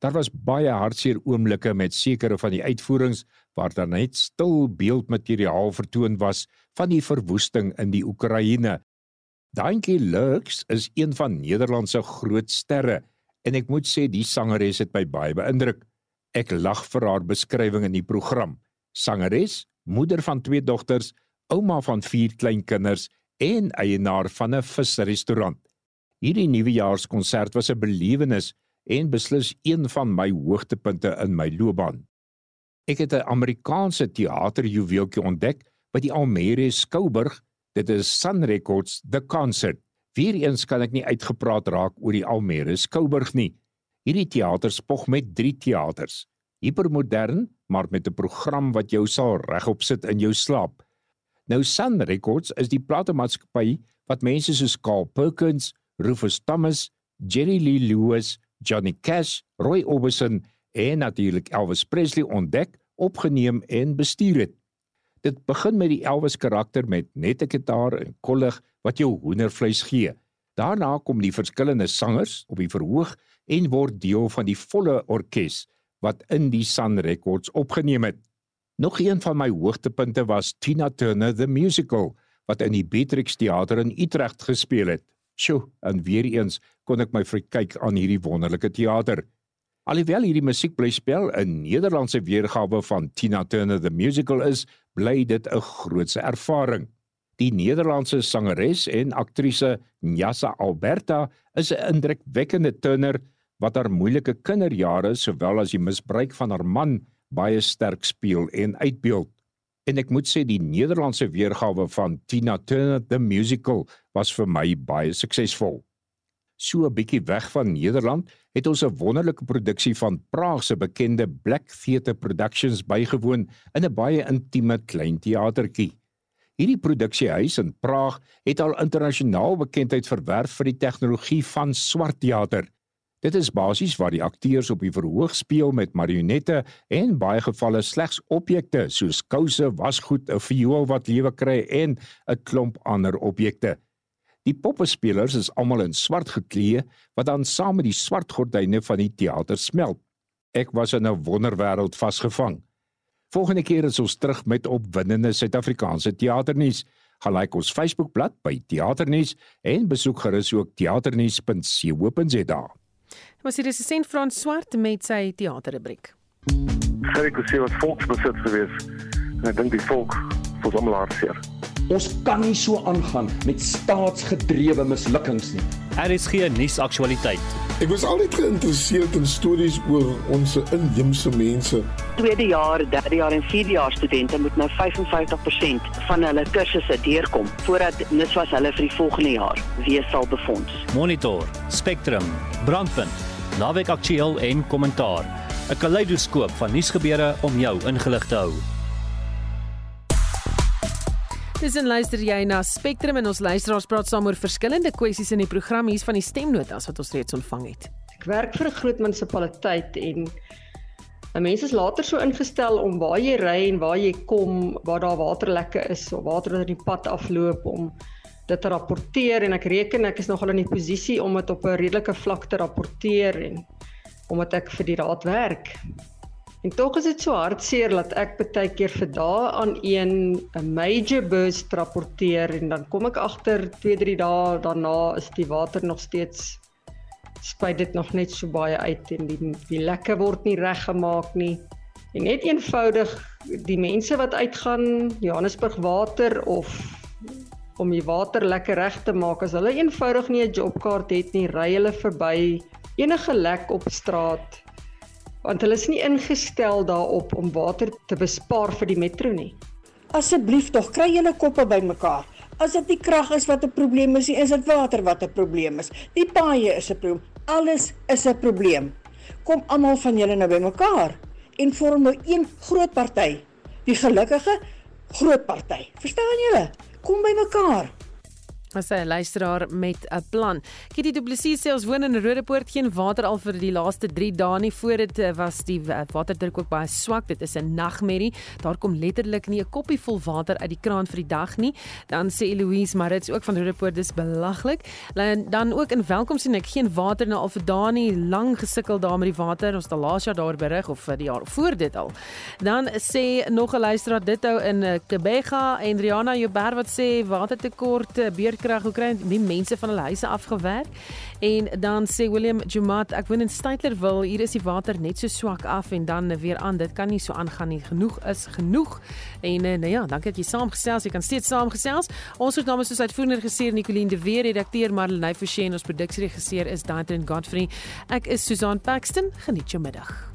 Daar was baie hartseer oomblikke met sekere van die uitvoerings waar daar net stil beeldmateriaal vertoon was van die verwoesting in die Oekraïne. Dankie Lux is een van Nederland se groot sterre en ek moet sê die sangeres het my baie beïndruk. Ek lag vir haar beskrywing in die program. Sangeres, moeder van twee dogters, ouma van vier kleinkinders en eienaar van 'n visrestaurant. Hierdie nuwejaarskonsert was 'n belewenis en beslis een van my hoogtepunte in my loopbaan. Ek het 'n Amerikaanse teaterjuweeltjie ontdek by die Almere Skouburg. Dit is Sun Records The Concert. Weereens kan ek nie uitgepraat raak oor die Almere Skouburg nie. Hierdie teater spog met 3 teaters. Hipermodern, maar met 'n program wat jou sal regop sit in jou slaap. Nou Sun Records is die platemaatskappy wat mense soos Carl Perkins, Rufus Thomas, Jerry Lee Lewis, Johnny Cash, Roy Orbison en natuurlik Elvis Presley ontdek, opgeneem en bestuur het. Dit begin met die Elvis karakter met net 'n gitaar en kollig wat jou hoendervleis gee. Daarna kom die verskillende sangers op die verhoog en word deel van die volle orkes wat in die Sun Records opgeneem het. Nog een van my hoogtepunte was Tina Turner the Musical wat in die Beatrix Theater in Utrecht gespeel het. Sjoe, en weer eens kon ek my verkyk aan hierdie wonderlike teater. Alhoewel hierdie musiek bly speel 'n Nederlandse weergawe van Tina Turner the Musical is, bly dit 'n grootse ervaring. Die Nederlandse sangeres en aktrise Nyasa Alberta is 'n indrukwekkende Turner wat haar moeilike kinderjare sowel as die misbruik van haar man baie sterk speel en uitbeeld. En ek moet sê die Nederlandse weergawe van Tina Turner the Musical was vir my baie suksesvol. So 'n bietjie weg van Nederland het ons 'n wonderlike produksie van Praag se bekende Black Theatre Productions bygewoon in 'n baie intieme klein teatertjie. Hierdie produksiehuis in Praag het al internasionaal bekendheid verwerf vir die tegnologie van swart teater. Dit is basies waar die akteurs op die verhoog speel met marionette en baie gevalle slegs objekte soos kouse, wasgoed, 'n viool wat lewe kry en 'n klomp ander objekte. Die poppespelers is almal in swart geklee wat dan saam met die swart gordyne van die teater smelt. Ek was in 'n wonderwêreld vasgevang. Volgende keer is ons terug met opwindende Suid-Afrikaanse teaternuus. Gaan like ons Facebookblad by Teaternuus en besoek gerus ook teaternuus.co.za. Was hier is Sent Frans Swart met sy teaterrubriek. Ek sê wat volksbesit gewees. En ek dink die volk voel hom laarseer. Ons kan nie so aangaan met staatsgedrewe mislukkings nie. RSG nuusaktualiteit. Ek was altyd geïnteresseerd in stories oor ons inheemse mense. Tweede jaar, derde jaar en vierde jaar studente moet nou 55% van hulle kursusse deurkom voordat NSFAS hulle vir die volgende jaar weer sal befonds. Monitor, Spectrum, Brandpunt, Naweek Aktueel en Kommentaar. 'n Kaleidoskoop van nuusgebeure om jou ingelig te hou. Dis en luister jy na Spectrum en ons luisteraars praat saam oor verskillende kwessies in die program hier's van die stemnotas wat ons reeds ontvang het. Ek werk vir 'n groot munisipaliteit en mense is later so ingestel om waar jy ry en waar jy kom, waar daar waterlekke is of water wat in die pad afloop om dit te rapporteer en ek reken ek is nogal in die posisie om dit op 'n redelike vlak te rapporteer en omdat ek vir die raad werk. En tog is dit so hartseer dat ek baie keer vir dae aan een 'n major burst rapporteer en dan kom ek agter 2-3 dae daarna is die water nog steeds spuit dit nog net so baie uit en die die lekke word nie reggemaak nie. En net eenvoudig die mense wat uitgaan Johannesburg water of om die water lekker reg te maak as hulle eenvoudig nie 'n jobkaart het nie, ry hulle verby enige lek op straat want hulle is nie ingestel daarop om water te bespaar vir die metro nie. Asseblief tog, kry julle koppe bymekaar. As dit nie krag is wat 'n probleem is, is dit water wat 'n probleem is. Die paaie is 'n probleem. Alles is 'n probleem. Kom almal van julle nou bymekaar en vorm nou een groot party. Die gelukkige groot party. Verstaan julle? Kom bymekaar. As 'n luisteraar met 'n plan. Kitty Du Plessis sê ons woon in Rodepoort geen water al vir die laaste 3 dae nie. Voor dit eh, was die waterdruk ook baie swak. Dit is 'n nagmerrie. Daar kom letterlik nie 'n koppie vol water uit die kraan vir die dag nie. Dan sê Eloise Marits ook van Rodepoort dis belaglik. Dan ook in Welkom sien ek geen water nou al vir dae nie. Lang gesukkel daar met die water. Ons het laas jaar daar berig of vir die jaar voor dit al. Dan sê nog 'n luisteraar dit hou in eh, Kebega en Riana Joubert wat sê watertekort eh, krag hoe kry die mense van hulle huise afgewerk? En dan sê William Jumat ek woon in Stytlerville hier is die water net so swak af en dan weer aan. Dit kan nie so aangaan nie. Genoeg is genoeg. En uh, nou ja dankie dat jy saamgesels. Jy kan steeds saamgesels. Ons het namens soos uitvoerende regisseur Nicoline de Weer redakteur Marlenae Forsie en ons produksieregisseur is Daitrin Godfrey. Ek is Susan Paxton. Geniet jou middag